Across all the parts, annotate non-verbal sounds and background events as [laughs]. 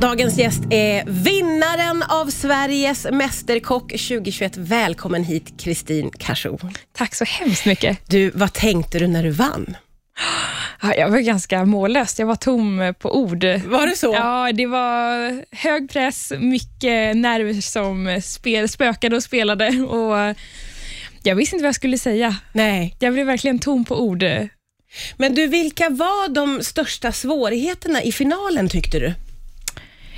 Dagens gäst är vinnaren av Sveriges Mästerkock 2021. Välkommen hit Kristin Cashou. Tack så hemskt mycket. Du, vad tänkte du när du vann? Ja, jag var ganska mållös. Jag var tom på ord. Var det så? Ja, det var hög press, mycket nerver som spel, spökade och spelade. Och jag visste inte vad jag skulle säga. Nej. Jag blev verkligen tom på ord. Men du, vilka var de största svårigheterna i finalen tyckte du?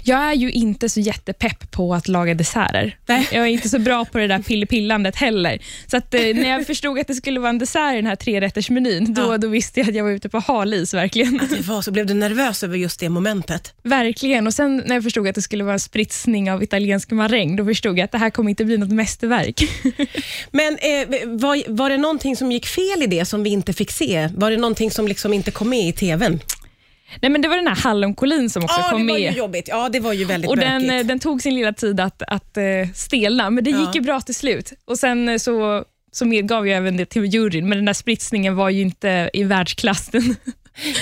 Jag är ju inte så jättepepp på att laga desserter. Nej. Jag är inte så bra på det där pillepillandet heller. Så att, eh, när jag [laughs] förstod att det skulle vara en dessert i den här trerättersmenyn, då, Ja. då visste jag att jag var ute på hal is verkligen. Det var så, blev du nervös över just det momentet? Verkligen. Och Sen när jag förstod att det skulle vara en spritsning av italiensk maräng, då förstod jag att det här kommer inte bli något mästerverk. [laughs] Men eh, var, var det någonting som gick fel i det som vi inte fick se? Var det någonting som liksom inte kom med i TVn? Nej, men det var den här hallonkolin som också Ja, kom det var med. ju jobbigt. Ja, det var ju väldigt och den, bökigt. eh, den tog sin lilla tid att, att eh, stelna, men det Ja. gick ju bra till slut. Och Sen eh, så, så medgav jag även det till juryn, men den där spritsningen var ju inte i världsklass. Den- [laughs]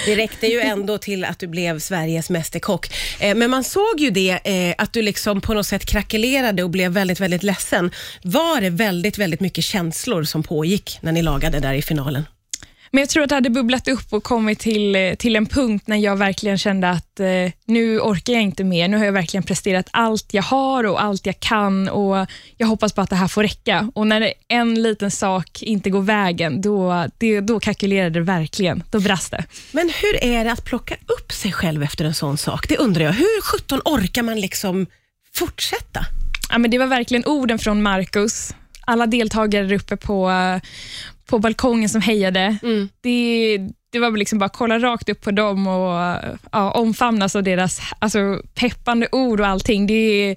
Det räckte ju ändå till att du blev Sveriges Mästerkock. Men man såg ju det, att du liksom på något sätt krackelerade och blev väldigt, väldigt ledsen. Var det väldigt, väldigt mycket känslor som pågick när ni lagade där i finalen? Men jag tror att det hade bubblat upp och kommit till, eh, till en punkt när jag verkligen kände att eh, nu orkar jag inte mer. Nu har jag verkligen presterat allt jag har och allt jag kan och jag hoppas på att det här får räcka. Och när en liten sak inte går vägen, då, det, då kalkylerade det verkligen. Då brast det. Men hur är det att plocka upp sig själv efter en sån sak? Det undrar jag. Hur 17 orkar man liksom fortsätta? Ja, men det var verkligen orden från Marcus. Alla deltagare uppe på, på balkongen som hejade. Det, det var liksom bara att kolla rakt upp på dem och ja, omfamnas av deras alltså, peppande ord och allting. Det,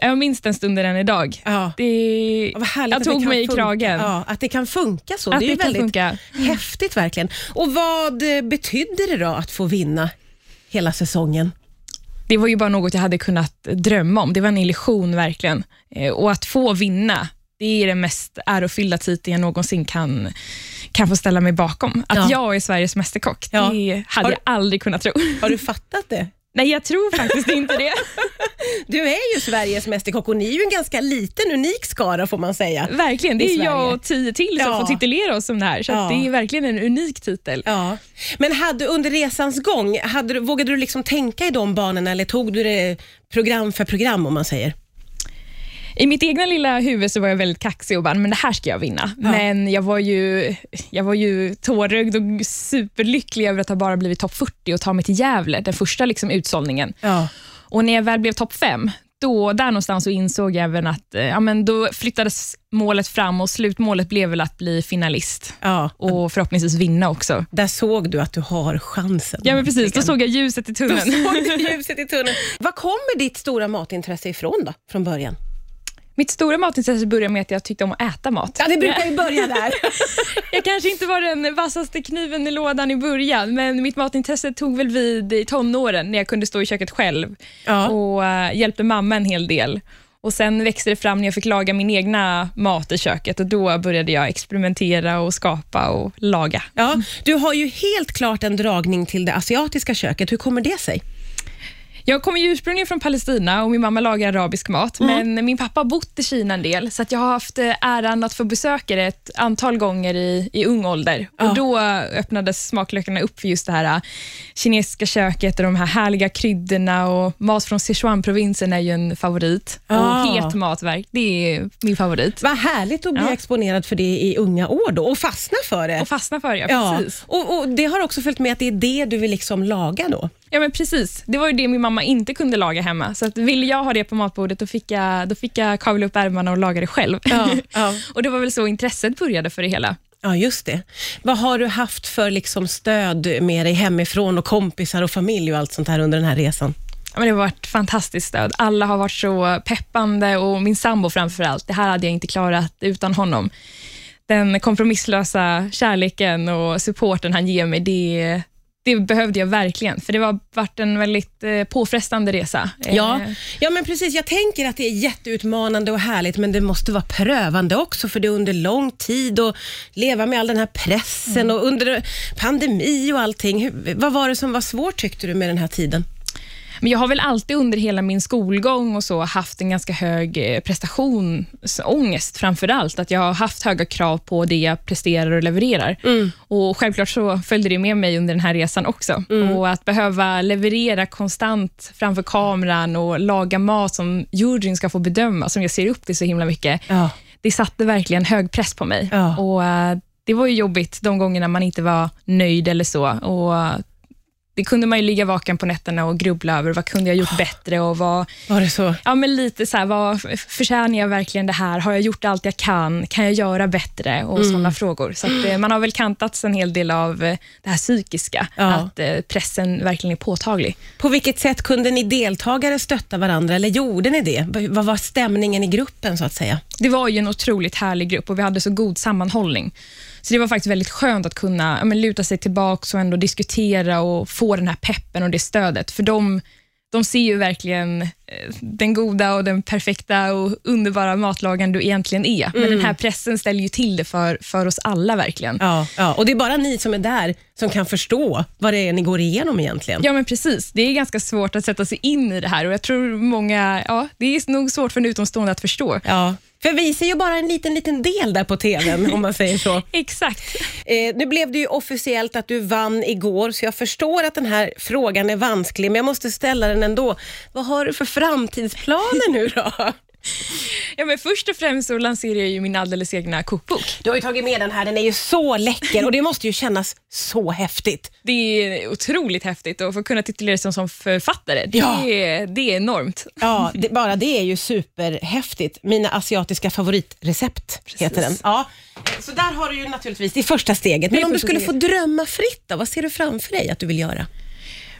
jag minns den stunden än idag. Ja. Det, Vad härligt jag tog mig i kragen. Ja, att det kan funka så. Att det är det väldigt funka. häftigt verkligen. Och vad eh, betydde det då att få vinna hela säsongen? Det var ju bara något jag hade kunnat drömma om. Det var en illusion verkligen. Eh, Och att få vinna, det är den mest ärofyllda titeln jag någonsin kan, kan få ställa mig bakom. Att Ja. jag är Sveriges Mästerkock, Ja. det hade Har- jag aldrig kunnat tro. Har du fattat det? Nej, jag tror faktiskt inte det. [laughs] Du är ju Sveriges Mästerkock och ni är ju en ganska liten, unik skara får man säga. Verkligen, det är jag och tio till som Ja. får titulera oss som det här. Så Ja. det är verkligen en unik titel. Ja. Men hade, under resans gång, hade du, vågade du liksom tänka i de banorna eller tog du det program för program om man säger? I mitt egna lilla huvud så var jag väldigt kaxig och bara, men det här ska jag vinna. Ja. Men jag var ju, jag var ju tårögd och superlycklig över att ha bara blivit topp 40 och ta mig till Gävle, den första liksom utsållningen. Ja. Och när jag väl blev topp 5, då, där någonstans så insåg jag även att eh, ja, men då flyttades målet fram och slutmålet blev väl att bli finalist ja. och förhoppningsvis vinna också. Där såg du att du har chansen. Ja, men precis. Då såg jag ljuset i Då tunneln. såg du [laughs] ljuset i tunneln. Var kommer ditt stora matintresse ifrån då, från början? Mitt stora matintresse började med att jag tyckte om att äta mat. Ja, det brukar ju börja där. [laughs] Jag kanske inte var den vassaste kniven i lådan i början, men mitt matintresse tog väl vid i tonåren när jag kunde stå i köket själv Ja. och eh, hjälpte mamma en hel del. Och Sen växte det fram när jag fick laga min egna mat i köket och då började jag experimentera och skapa och laga. Ja, du har ju helt klart en dragning till det asiatiska köket. Hur kommer det sig? Jag kommer ju ursprungligen från Palestina och min mamma lagar arabisk mat, men min pappa har bott i Kina en del, så att jag har haft eh, äran att få besöka det ett antal gånger i, i ung ålder. Ja. Och Då öppnades smaklökarna upp för just det här eh, kinesiska köket och de här härliga kryddorna och mat från Sichuan-provinsen är ju en favorit. Ah. Och het matverk, det är min favorit. Vad härligt att bli Ja. exponerad för det i unga år då och fastna för det. Och fastna för det, Ja, precis. och, och det har också följt med att det är det du vill liksom laga då? Ja, men precis. Det var ju det min mamma inte kunde laga hemma. Så att ville jag ha det på matbordet, då fick jag, då fick jag kavla upp ärmarna och laga det själv. Ja, ja. [laughs] och Det var väl så intresset började för det hela. Ja, just det. Vad har du haft för liksom stöd med dig hemifrån och kompisar och familj och allt sånt här under den här resan? Ja, men det har varit fantastiskt stöd. Alla har varit så peppande och min sambo framför allt. Det här hade jag inte klarat utan honom. Den kompromisslösa kärleken och supporten han ger mig, det, det behövde jag verkligen. För det har varit en väldigt eh, påfrestande resa. Ja, Eh, ja, men precis. Jag tänker att det är jätteutmanande och härligt, men det måste vara prövande också, för det är under lång tid och leva med all den här pressen och under pandemi och allting. Hur, vad var det som var svårt tyckte du med den här tiden? Men jag har väl alltid under hela min skolgång och så haft en ganska hög eh, prestationsångest framför allt. Att jag har haft höga krav på det jag presterar och levererar. Och Självklart så följde det med mig under den här resan också. Och Att behöva leverera konstant framför kameran och laga mat som juryn ska få bedöma, som jag ser upp till så himla mycket. Ja. Det satte verkligen hög press på mig. Ja. Och eh, Det var ju jobbigt de gångerna man inte var nöjd eller så. Och det kunde man ju ligga vaken på nätterna och grubbla över. Vad kunde jag gjort bättre? och vad, Var det så? ja, men lite så här, vad, Förtjänar jag verkligen det här? Har jag gjort allt jag kan? Kan jag göra bättre? Och Mm. sådana frågor. Så att, eh, man har väl kantats en hel del av eh, det här psykiska. Ja. Att eh, pressen verkligen är påtaglig. På vilket sätt kunde ni deltagare stötta varandra, eller gjorde ni det? Vad var stämningen i gruppen, så att säga? Det var ju en otroligt härlig grupp och vi hade så god sammanhållning. Så det var faktiskt väldigt skönt att kunna ja, men, luta sig tillbaka och ändå diskutera och få den här peppen och det stödet. För de, de ser ju verkligen eh, den goda och den perfekta och underbara matlagaren du egentligen är. Men den här pressen ställer ju till det för, för oss alla verkligen. Ja, ja, och det är bara ni som är där som kan förstå vad det är ni går igenom egentligen. Ja, men precis. Det är ganska svårt att sätta sig in i det här och jag tror många, ja, det är nog svårt för en utomstående att förstå. Ja, för vi ser ju bara en liten, liten del där på TVn, om man säger så. [laughs] Exakt. Eh, nu blev det ju officiellt att du vann igår, så jag förstår att den här frågan är vansklig, men jag måste ställa den ändå. Vad har du för framtidsplaner nu då? Ja, men först och främst så lanserar jag ju min alldeles egna kokbok. Du har ju tagit med den här, den är ju så läcker och det måste ju kännas så häftigt. Det är otroligt häftigt att få kunna titulera sig som författare. Det, Ja. är, det är enormt. Ja, det, bara det är ju superhäftigt. Mina asiatiska favoritrecept heter den. Ja, så där har du ju naturligtvis det första steget. Men om du skulle få drömma fritt då, vad ser du framför dig att du vill göra?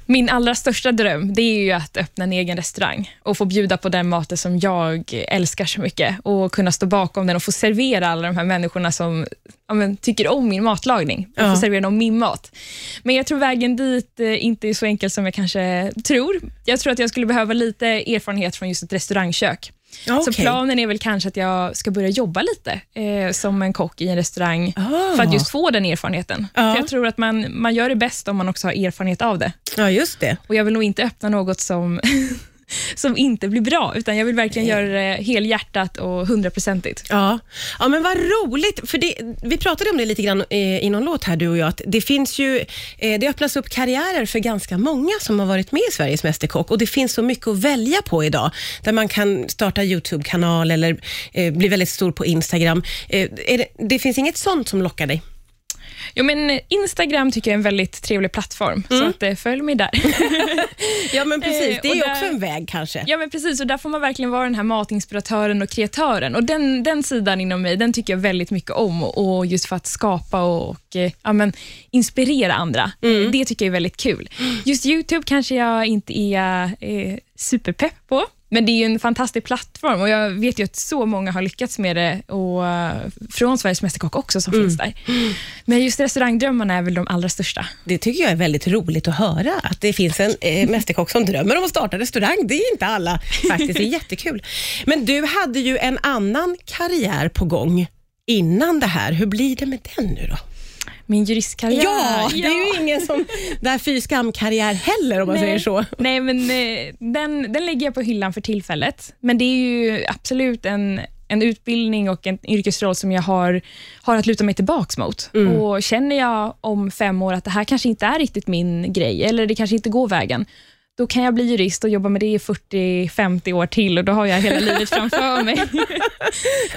Min allra största dröm det är ju att öppna en egen restaurang och få bjuda på den maten som jag älskar så mycket och kunna stå bakom den och få servera alla de här människorna som ja, men, tycker om min matlagning och Ja. få servera dem min mat. Men jag tror vägen dit eh, inte är så enkel som jag kanske tror. Jag tror att jag skulle behöva lite erfarenhet från just ett restaurangkök. Ja, Så okej. planen är väl kanske att jag ska börja jobba lite eh, som en kock i en restaurang Ah. för att just få den erfarenheten. Ja. För Jag tror att man, man gör det bäst om man också har erfarenhet av det. Ja, just det. Och Jag vill nog inte öppna något som, [laughs] som inte blir bra, utan jag vill verkligen göra det helhjärtat och hundraprocentigt. Ja. ja, men vad roligt. För det, vi pratade om det lite grann eh, i någon låt här, du och jag, att det finns ju, eh, det öppnas upp karriärer för ganska många som har varit med i Sveriges Mästerkock och det finns så mycket att välja på idag, där man kan starta YouTube-kanal eller eh, bli väldigt stor på Instagram. Det, det finns inget sånt som lockar dig? Jo, men Instagram tycker jag är en väldigt trevlig plattform, så att, eh, följ mig där. [laughs] Ja, men precis. Eh, Det är där- också en väg kanske. Ja, men precis. Och där får man verkligen vara den här matinspiratören och kreatören. Och den, den sidan inom mig, den tycker jag väldigt mycket om. Och just för att skapa och, och eh, ja, men, inspirera andra. Mm. Det tycker jag är väldigt kul. Just YouTube kanske jag inte är eh, superpepp på. Men det är ju en fantastisk plattform och jag vet ju att så många har lyckats med det och eh, från Sveriges Mästerkock också som Mm. finns där. Men just restaurangdrömmarna är väl de allra största. Det tycker jag är väldigt roligt att höra, att det finns en eh, mästerkock som drömmer om att starta restaurang. Det är inte alla faktiskt, det är [laughs] jättekul. Men du hade ju en annan karriär på gång innan det här. Hur blir det med den nu då? Min juristkarriär. Ja, det är ju ingen som [laughs] där fy skam-karriär heller om man säger så. Nej, men eh, den, den lägger jag på hyllan för tillfället. Men det är ju absolut en, en utbildning och en yrkesroll som jag har, har att luta mig tillbaka mot. Mm. Och Känner jag om fem år att det här kanske inte är riktigt min grej, eller det kanske inte går vägen, då kan jag bli jurist och jobba med det i 40-50 år till och då har jag hela livet framför mig. [laughs]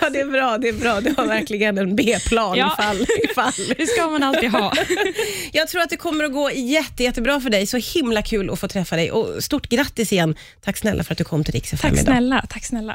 Ja, det är bra, det är bra. Du har verkligen en B-plan Ja. ifall, ifall. [laughs] Det ska man alltid ha. [laughs] Jag tror att det kommer att gå jätte, jättebra för dig. Så himla kul att få träffa dig och stort grattis igen. Tack snälla för att du kom till Rix Tack idag. snälla. Tack snälla.